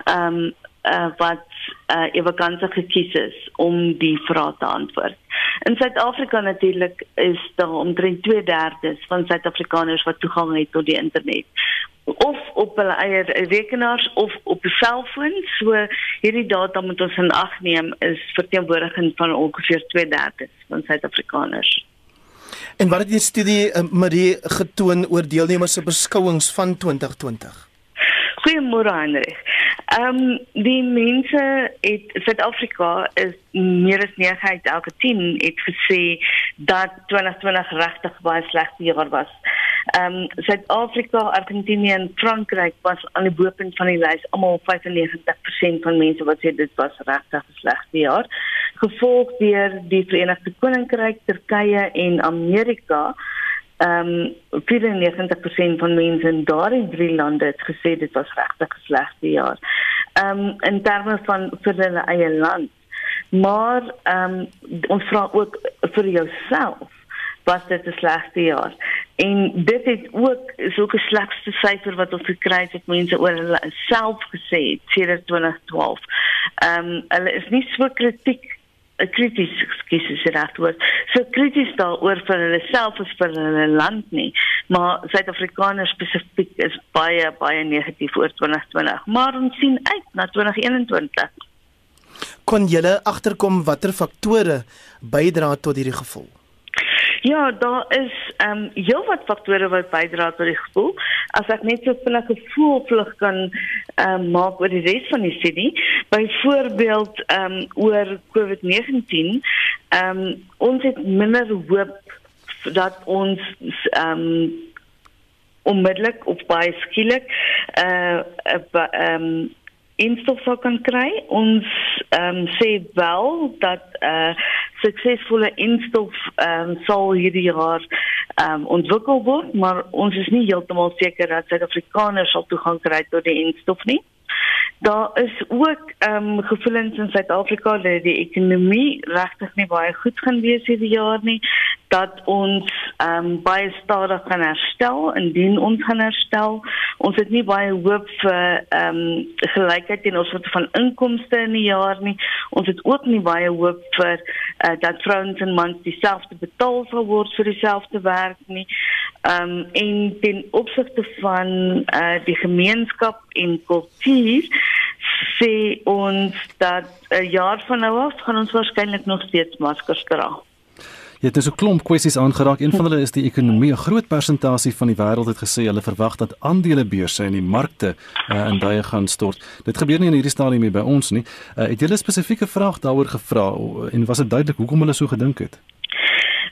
[SPEAKER 22] Ehm um, uh, wat uh, ewe kanse gekies is om die vrae te antwoord. In Suid-Afrika natuurlik is daar omtrent 2/3 van Suid-Afrikaners wat toegang het tot die internet of op hulle eie rekenaars of op 'n selfoon. So hierdie data moet ons in ag neem is verteenwoordigend van ongeveer 2/3 van Suid-Afrikaners.
[SPEAKER 3] En wat het die studie uh, Marie getoon oor deelnemers se beskouings van 2020?
[SPEAKER 22] Goeiemôre Hendrik. Ehm um, die mense het Suid-Afrika is meer as 9 uit elke 10 het gesê dat 2020 regtig baie slegte jaar was. Ehm um, Suid-Afrika, Argentinië en Frankryk was aan die bopunt van die lys, almal 95% van mense wat sê dit was regtig 'n slegte jaar. Gevolg deur die Verenigde Koninkryk, Turkye en Amerika ehm um, 94% van mense in daardie drie lande het gesê dit was regtig 'n slegte jaar. Ehm um, in terme van vir hulle eie land. Maar ehm um, ons vra ook vir jouself was dit 'n slegte jaar. En dit het ook so 'n slegste syfer wat ons gekry het, het mense oor hulle self gesê sedert 2012. Ehm um, hulle is nie so kritiek krities skies is regwoord. So krities daaroor vir hulle self as vir hulle land nie. Maar Suid-Afrikaners spesifiek is baie baie negatief oor 2020, maar ons sien uit na 2021.
[SPEAKER 3] Kon julle agterkom watter faktore bydra tot hierdie gevoel?
[SPEAKER 22] Ja, daar is ehm um, heelwat faktore wat bydra tot die gevoel. As ek net so vinnig 'n gevoel vlug kan ehm um, maak oor die res van die studie, byvoorbeeld ehm um, oor COVID-19, ehm um, ons het minder hoop dat ons ehm um, onmiddellik of baie skielik eh uh, ehm um, instof sou kan kry. Ons ehm um, sê wel dat eh uh, suksesvolle instof ehm um, sal hierdie jaar ehm um, ontwikkel word, maar ons is nie heeltemal seker dat Suid-Afrikaners sal toegang kry tot die instof nie. Daar is ook ehm um, gevoelens in Suid-Afrika dat die ekonomie regtig nie baie goed gaan wees hierdie jaar nie dat ons ehm um, baie stadig gaan herstel indien ons gaan herstel. Ons het nie baie hoop vir ehm um, gelykheid in ons van inkomste in die jaar nie. Ons het ook nie baie hoop vir uh, dat vrouens en mans dieselfde betaal sal word vir dieselfde werk nie. Ehm um, en ten opsigte van uh, die gemeenskap en kultuur sê ons dat 'n uh, jaar van nou af gaan ons waarskynlik nog steeds maskers dra.
[SPEAKER 2] Jy het dus 'n klomp kwessies aangeraak. Een van hulle is die ekonomie. 'n Groot persentasie van die wêreld het gesê hulle verwag dat aandelebeurse en die markte uh, in duie gaan stort. Dit gebeur nie in hierdie stadium hier by ons nie. Uh, het julle 'n spesifieke vraag daaroor gevra en was dit duidelik hoekom hulle so gedink het?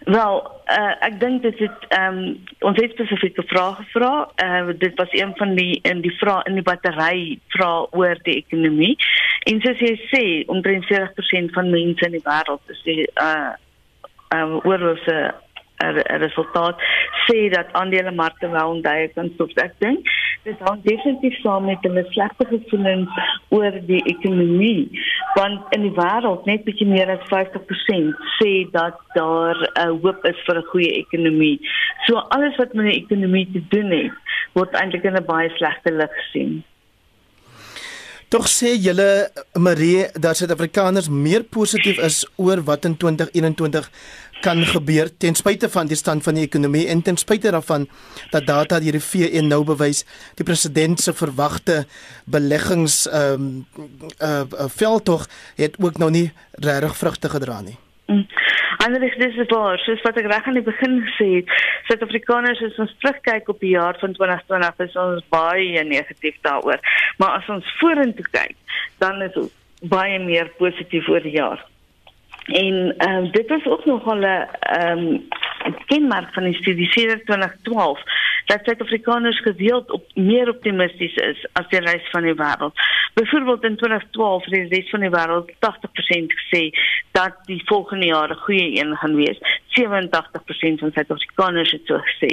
[SPEAKER 22] Wel, uh, ek dink dit het ehm um, ons het spesifieke vrae gevra. Uh, dit was een van die in die vrae in die battery vra oor die ekonomie. En soos jy sê, omtrent 40% van mense in die wêreld is die uh uh oor se 'n resultaat sê dat aandelemarkte wel onduidelik kan stop. Ek dink dit hang definitief saam met 'n slegte gevoelens oor die ekonomie. Want in die wêreld net bietjie meer as 50% sê dat daar 'n uh, hoop is vir 'n goeie ekonomie. So alles wat met die ekonomie te doen het, word eintlik in 'n baie slegte lig gesien.
[SPEAKER 3] Tog sê julle Marie dat Suid-Afrikaners meer positief is oor wat in 2021 kan gebeur ten spyte van die stand van die ekonomie en ten spyte daarvan dat data hierdie VN nou bewys die president se verwagte beleggings ehm um, uh, uh, veldtog het ook nou nie regtig vrugte gedra nie.
[SPEAKER 22] Mm. Anders dis is waar, soos wat ek reg aan die begin gesê het, Suid-Afrikaners as ons terugkyk op die jaar van 2020 is ons baie negatief daaroor. Maar as ons vorentoe kyk, dan is ons baie meer positief oor die jaar. En ehm um, dit is ook nogal 'n ehm um, kenmerk van die studie 2012 dat Suid-Afrikaners gedeeld op meer optimisties is as die res van die wêreld. Byvoorbeeld in 2012 het die res van die wêreld 80% gesê dat die volgende jaar 'n goeie een gaan wees. 87% van Suid-Afrikaners het so gesê.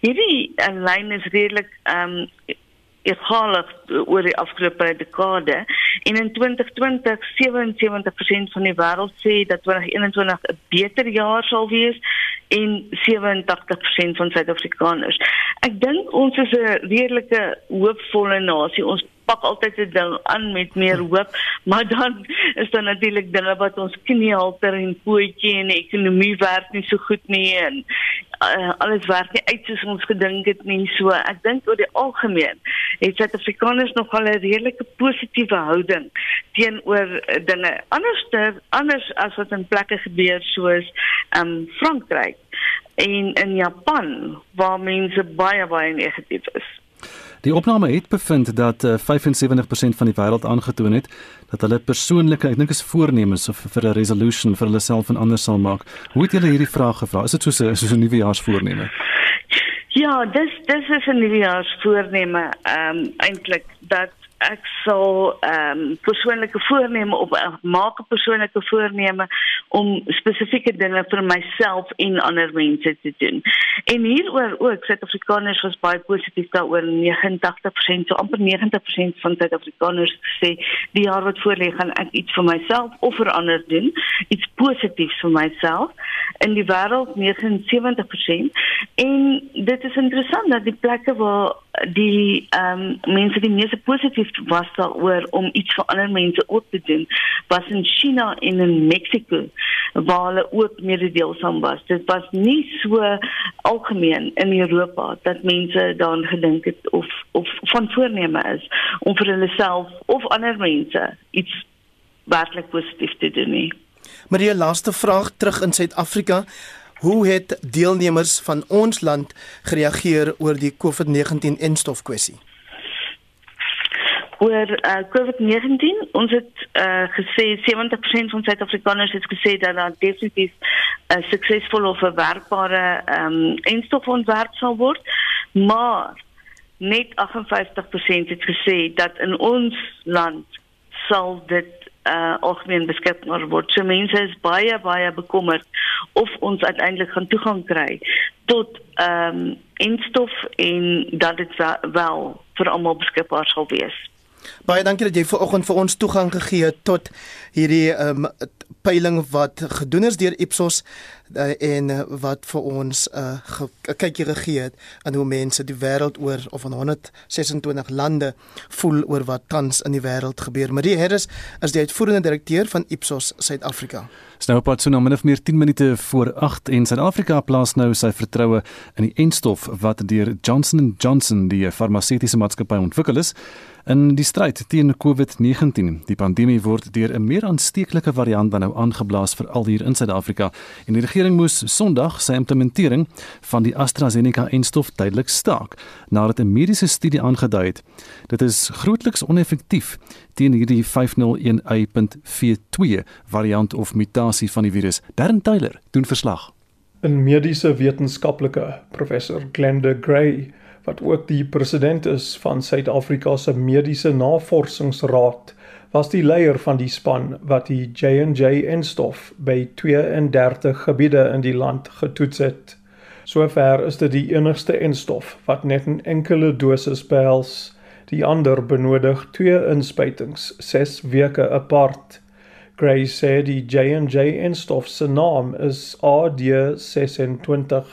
[SPEAKER 22] Hierdie uh, lyn is redelik ehm um, egalig oor die afgelope dekade en in 2020 77% van die wêreld sê dat 2021 'n beter jaar sal wees en 87% van Suid-Afrikaners. Ek dink ons is 'n redelike hoopvolle nasie. Ons pak altyd 'n ding aan met meer hoop, maar dan is daar natuurlik dinge wat ons kniehalter en pootjie en die ekonomie werk nie so goed nie en uh, alles werk nie uit soos ons gedink het nie. So ek dink oor die algemeen het Suid-Afrikaners nogal 'n redelike positiewe houding teenoor dinge. Anderster anders as wat in plekke gebeur soos um Frankryk en in Japan waar mense baie baie negatief is.
[SPEAKER 2] Die opname het bevind dat uh, 75% van die wêreld aangetoon het dat hulle persoonlike, ek dink is voornemens of vir 'n resolution vir hulle self en ander sal maak. Hoe het julle hierdie vraag gevra? Is dit soos 'n soos 'n nuwejaarsvoorneme?
[SPEAKER 22] Ja, dis dis is 'n nuwejaarsvoorneme. Ehm um, eintlik dat ek sal ehm um, persoonlike voorneme op uh, maak 'n persoonlike voorneme om spesifieke dinge vir myself en ander mense te doen. En hieroor ook Suid-Afrikaners was baie positief daaroor 89% so amper 90% van Suid-Afrikaners sê die jaar wat voorlê gaan ek iets vir myself of vir ander doen, iets positiefs vir myself. In die wêreld 79% en dit is interessant dat die plekke waar die ehm um, mense die meeste positief was daaroor om iets vir ander mense ook te doen was in China en in Mexico waar hulle ook mededeelsaam was. Dit was nie so algemeen in Europa dat mense daaraan gedink het of of van voorneme is om vir hulle self of ander mense iets werklik positief te doen nie.
[SPEAKER 3] Marie, laaste vraag terug in Suid-Afrika. Hoe het deelnemers van ons land gereageer oor die COVID-19 enstof kwessie?
[SPEAKER 22] Oor uh, COVID-19, ons het uh, gesê 70% van Suid-Afrikaners het gesê dat daar definitief 'n uh, suksesvolle of werkbare um, enstof ontwerp sal word, maar net 58% het gesê dat in ons land sal dit uh algemeen beskikbaar word. So mense is baie baie bekommerd of ons uiteindelik gaan toegang kry tot ehm um, instof en dat dit wel vir almal beskikbaar sal wees.
[SPEAKER 3] Baie dankie dat jy vanoggend vir ons toegang gegee het tot hierdie ehm um, peiling wat gedoen is deur Ipsos en uh, wat vir ons 'n uh, kykie gegee het aan hoe mense die wêreld oor of van 126 lande voel oor wat tans in die wêreld gebeur. Marie Harris is die uitvoerende direkteur van Ipsos Suid-Afrika.
[SPEAKER 2] Snowpad so nou min of meer 10 minute voor 8 en Suid-Afrika plaas nou sy vertroue in die enstof wat deur Johnson & Johnson die farmaseutiese maatskappy ontwikkel is in die stryd teen COVID-19. Die pandemie word deur 'n meer aansteeklike variant dan nou aangeblaas vir al hier in Suid-Afrika en die regering moes Sondag sy implementering van die AstraZeneca-enstof tydelik staak nadat 'n mediese studie aangedui het dit is grootliks oneffektief teen hierdie 501Y.V2 variant of mutasie van die virus. Darren Taylor doen verslag.
[SPEAKER 23] 'n mediese wetenskaplike, professor Glenda Gray, wat ook die president is van Suid-Afrika se Mediese Navorsingsraad, was die leier van die span wat die J&J-enstof by 32 gebiede in die land getoets het. Sover is dit die enigste enstof wat net 'n enkele dosis behels. Die ander benodig twee inspuitings 6 weke apart. Gray sê die J&J enstof se naam is AD26.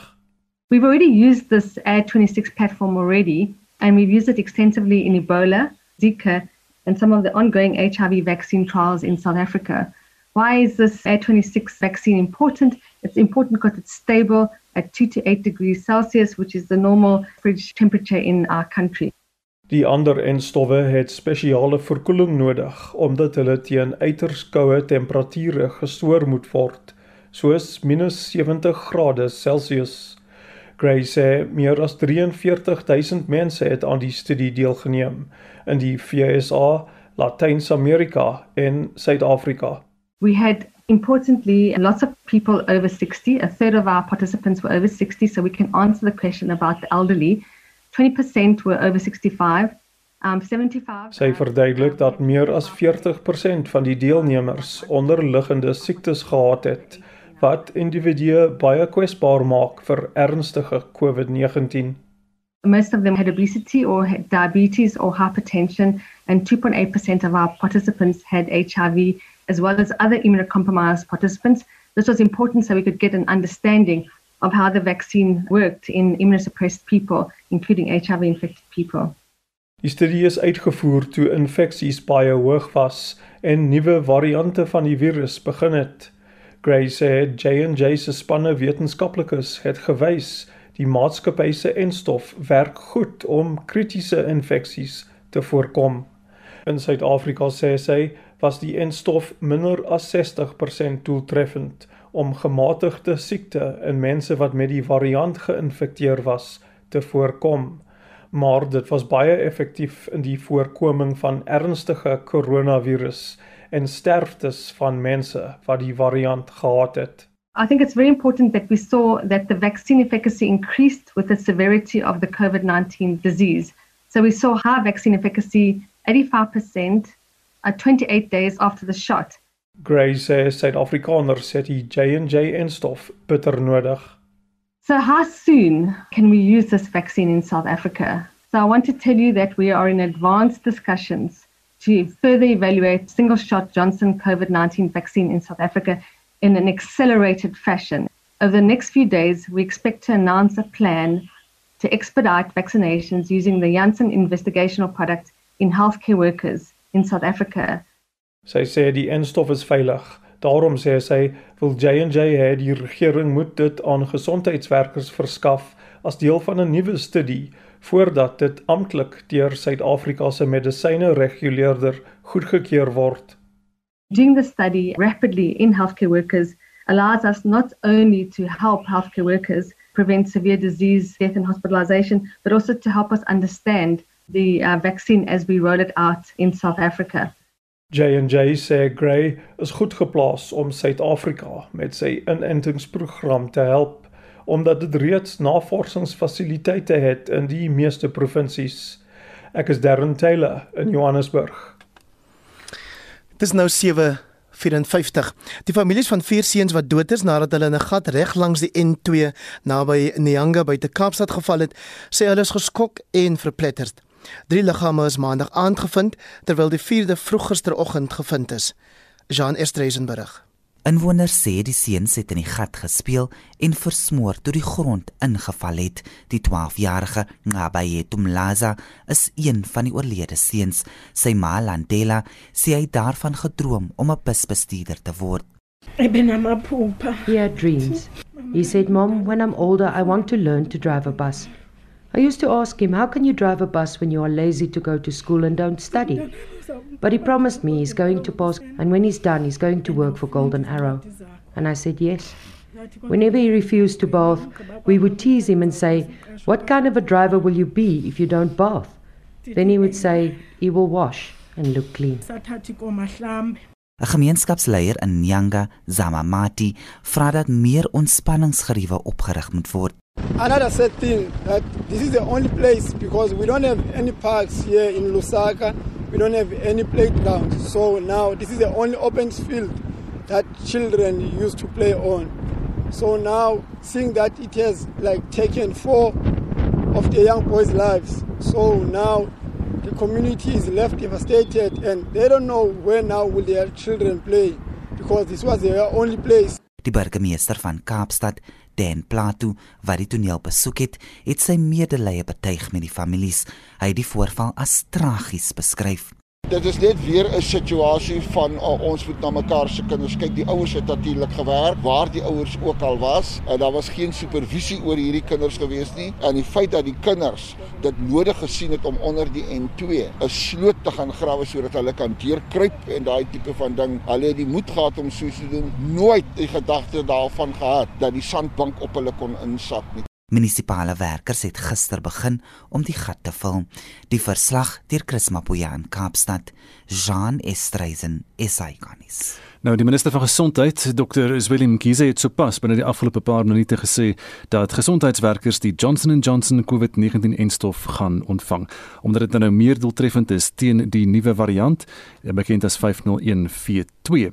[SPEAKER 24] We've already used this AD26 platform already and we've used it extensively in Ebola, Zika and some of the ongoing HIV vaccine trials in South Africa. Why is this AD26 vaccine important? It's important because it's stable at 2 to 8 degrees Celsius, which is the normal fridge temperature in our country.
[SPEAKER 23] Die ander enstowwe het spesiale verkoeling nodig omdat hulle teen uiters koue temperature gestoor moet word, soos -70 grade Celsius. Gray sê meer as 43000 mense het aan die studie deelgeneem in die VSA, Latyn-Amerika en Suid-Afrika.
[SPEAKER 24] We had importantly lots of people over 60. A third of our participants were over 60, so we can answer the question about the elderly. 20% were over 65. Um 75
[SPEAKER 23] Sy verduidelik dat meer as 40% van die deelnemers onderliggende siektes gehad het wat individue baie kwesbaar maak vir ernstige COVID-19.
[SPEAKER 24] Most of them had obesity or had diabetes or hypertension and 2.8% of our participants had HIV as well as other immunocompromised participants. This was important so we could get an understanding of how the vaccine worked in immunosuppressed people, including HIV infected people.
[SPEAKER 23] Die studie is uitgevoer toe infeksies baie hoog was en nuwe variante van die virus begin het. Gray sê J&J se spanne wetenskaplikes het gewys die maatskappy se enstof werk goed om kritiese infeksies te voorkom. In Suid-Afrika sê sy was die enstof minder as 60% doeltreffend om gematigde siekte in mense wat met die variant geïnfekteer was te voorkom. Maar dit was baie effektief in die voorkoming van ernstige koronavirus en sterftes van mense wat die variant gehad het.
[SPEAKER 24] I think it's very important that we saw that the vaccine efficacy increased with the severity of the COVID-19 disease. So we saw high vaccine efficacy 85% at 28 days after the shot.
[SPEAKER 23] Gray sê Suid-Afrikaners het die J&J enstof bitter nodig.
[SPEAKER 24] So how soon can we use this vaccine in South Africa? So I want to tell you that we are in advanced discussions to further evaluate single shot Johnson COVID-19 vaccine in South Africa in an accelerated fashion. Over the next few days, we expect to announce a plan to expedite vaccinations using the Janssen investigational product in healthcare workers in South Africa.
[SPEAKER 23] Sy sê die enstof is veilig. Daarom sê sy wil J&J hê die regering moet dit aan gesondheidswerkers verskaf as deel van 'n nuwe studie voordat dit amptelik deur Suid-Afrika se medisyne reguleerder goedgekeur word.
[SPEAKER 24] Doing the study rapidly in healthcare workers allows us not only to help healthcare workers prevent severe disease, death and hospitalization, but also to help us understand the uh, vaccine as we roll it out in South Africa.
[SPEAKER 23] J&J sê Gray is goed geplaas om Suid-Afrika met sy inentingsprogram te help omdat dit reeds navorsingsfasiliteite het in die meeste provinsies. Ek is Darren Taylor in Johannesburg.
[SPEAKER 3] Dis nou 7:54. Die families van vier seuns wat dood is nadat hulle in 'n gat reg langs die N2 naby Nyanga buite Kaapstad geval het, sê hulle is geskok en verpletterd. Drie liggame is maandag aangevind terwyl die vierde vroeg gisteroggend gevind is. Jean Estreisenberg.
[SPEAKER 25] Inwoners sê die seuns het in die gat gespeel en versmoor toe die grond ingeval het. Die 12-jarige Ngabaye Tumlaza is een van die oorlede seuns. Sy ma Landela sê hy daarvan gedroom om 'n busbestuurder te word.
[SPEAKER 26] Ek ben amaphupha.
[SPEAKER 27] He had dreams. He said, "Mom, when I'm older, I want to learn to drive a bus." I used to ask him, How can you drive a bus when you are lazy to go to school and don't study? But he promised me he's going to pass, and when he's done, he's going to work for Golden Arrow. And I said, Yes. Whenever he refused to bath, we would tease him and say, What kind of a driver will you be if you don't bath? Then he would say, He will wash and look clean.
[SPEAKER 25] 'n Gemeenskapsleier in Nyanga, Zamamati, vra dat meer ontspanningsgeriewe opgerig moet word.
[SPEAKER 28] Another sad thing that this is the only place because we don't have any parks here in Lusaka. We don't have any playground. So now this is the only open field that children used to play on. So now seeing that it has like taken four of the young boys' lives. So now the community is left devastated and they don't know where now will their children play because this was their only place.
[SPEAKER 25] Die burgemeester van Kaapstad, Dan Plato, wat die toneel besoek het, het sy medelee betuig met die families. Hy het die voorval as tragies beskryf.
[SPEAKER 29] Dit is net weer 'n situasie van uh, ons moet na mekaar se kinders kyk. Die ouers het natuurlik gewerk waar die ouers ook al was. En daar was geen supervisie oor hierdie kinders gewees nie. En die feit dat die kinders dit nodig gesien het om onder die N2 'n sloot te gaan grawe sodat hulle kan deurkruip en daai tipe van ding. Hulle het die moed gehad om so te doen. Nooit die gedagte daarvan gehad dat die sandbank op hulle kon insak nie.
[SPEAKER 25] Munisipale werkers het gister begin om die gat te vul. Die verslag deur Chris Mapuya in Kaapstad, Jean Estreisen, SAICanis.
[SPEAKER 2] Nou die minister van gesondheid, Dr. Willem Kiese het sopas binne die afgelope paar minute gesê dat gesondheidswerkers die Johnson & Johnson COVID-19-enstof gaan ontvang omdat dit nou meer doeltreffend is teen die nuwe variant, bekend as 501V2.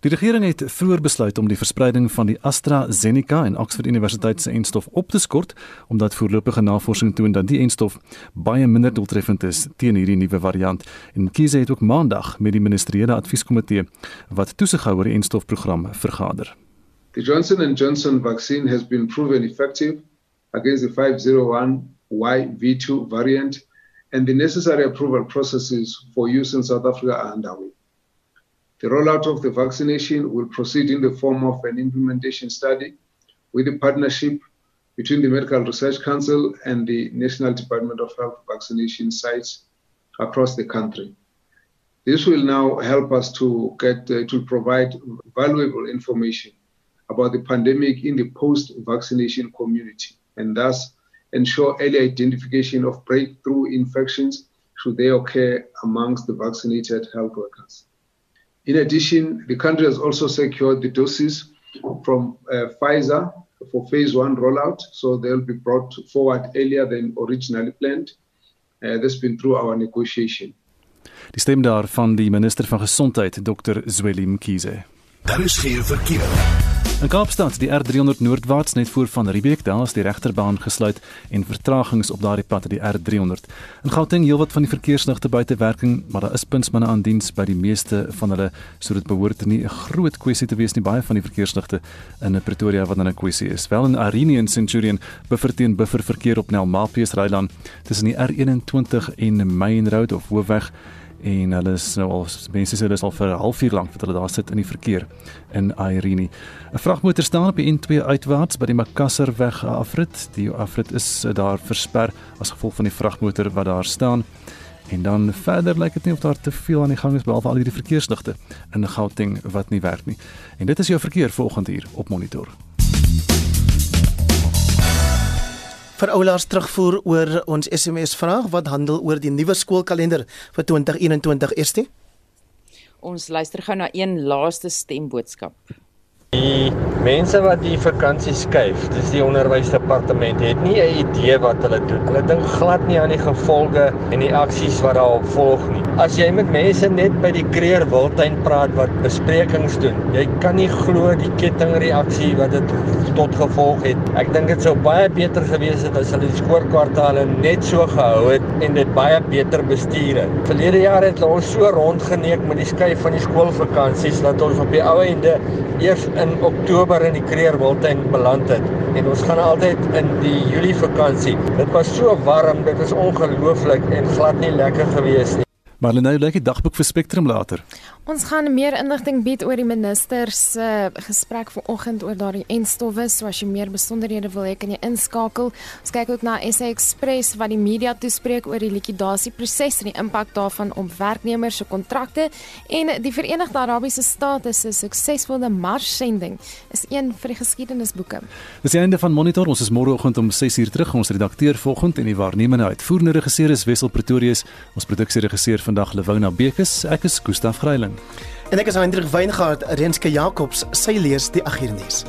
[SPEAKER 2] Die regering het vroeër besluit om die verspreiding van die AstraZeneca en Oxford Universiteit se enstof op te skort omdat voorlopige navorsing toon dat die enstof baie minder doeltreffend is teen hierdie nuwe variant. En Kiese het ook maandag met die ministeriële advieskomitee wat vergader.
[SPEAKER 30] The Johnson & Johnson vaccine has been proven effective against the 501YV2 variant and the necessary approval processes for use in South Africa are underway. The rollout of the vaccination will proceed in the form of an implementation study with a partnership between the Medical Research Council and the National Department of Health vaccination sites across the country. This will now help us to get uh, to provide valuable information about the pandemic in the post-vaccination community and thus ensure early identification of breakthrough infections should they occur amongst the vaccinated health workers. In addition, the country has also secured the doses from uh, Pfizer for phase one rollout, so they'll be brought forward earlier than originally planned. Uh, has been through our negotiation.
[SPEAKER 2] Die stem daarvan die minister van gesondheid Dr Zweli Mkhize.
[SPEAKER 1] Daar is geen verkeer.
[SPEAKER 2] In Kaapstad, die R300 noordwaarts net voor van Riebeek, daar is die regterbaan gesluit en vertragings op daardie pad die R300. In Gauteng heelwat van die verkeersligte buite werking, maar daar is puntsmanne aan diens by die meeste van hulle, so dit behoort nie 'n groot kwessie te wees nie baie van die verkeersligte in Pretoria wat dan 'n kwessie is. Wel in Arenie en Centurion bufferteen buffer verkeer op Nelmapies Rylaan tussen die R21 en Main Road of Hoofweg en hulle is nou al mense sê hulle is al vir 'n halfuur lank wat hulle daar sit in die verkeer in Irene. 'n Vragmotor staan op die N2 uitwaarts by die Makasserweg afrit. Die afrit is daar versper as gevolg van die vragmotor wat daar staan. En dan verder lyk dit nie of daar te veel aan die gang is behalwe al hierdie verkeersligte in Gauteng wat nie werk nie. En dit is jou verkeer vanoggend hier op monitor.
[SPEAKER 3] Vir oulaars terugvoer oor ons SMS vraag wat handel oor die nuwe skoolkalender vir 2021 eerste.
[SPEAKER 11] Ons luister gou na een laaste stemboodskap.
[SPEAKER 31] Die mense wat die vakansie skuif, dis die onderwysdepartement, het nie 'n idee wat hulle doen. Hulle dink glad nie aan die gevolge en die aksies wat daarop volg nie. As jy met mense net by die Kreer Wildtuin praat wat besprekings doen, jy kan nie glo die kettingreaksie wat dit tot gevolg het. Ek dink dit sou baie beter gewees het as hulle die skoorkwartaale net so gehou het en dit baie beter bestuur het. Verlede jaar het ons so rondgeneek met die skuif van die skoolvakansies dat ons op die ou ende eers in Oktober in die Kreer Wildtuin beland het en ons gaan altyd in die Julie vakansie. Dit was so warm, dit is ongelooflik en glad nie lekker gewees nie.
[SPEAKER 2] Maar nou lê die dagboek vir Spectrum later.
[SPEAKER 16] Ons gaan meer inligting bied oor die minister se uh, gesprek vanoggend oor daardie enstowwe. So as jy meer besonderhede wil hê, kan jy inskakel. Ons kyk ook na SA Express wat die media toespreek oor die likwidasieproses en die impak daarvan op werknemers se kontrakte en die Verenigde Arabiese State se suksesvolle marssending is een vir die geskiedenisboeke.
[SPEAKER 2] Dis die einde van Monitor. Ons is môreoggend om 6:00 terug. Ons redakteur vanoggend en die waarnemende uitvoerende regisseur is Wessel Pretorius. Ons produksieregisseur vandag Lewona Bekes. Ek is Gustaf Greiling.
[SPEAKER 3] En ek is Hendrik Weingart, Renske Jacobs, sy lees die agternuus.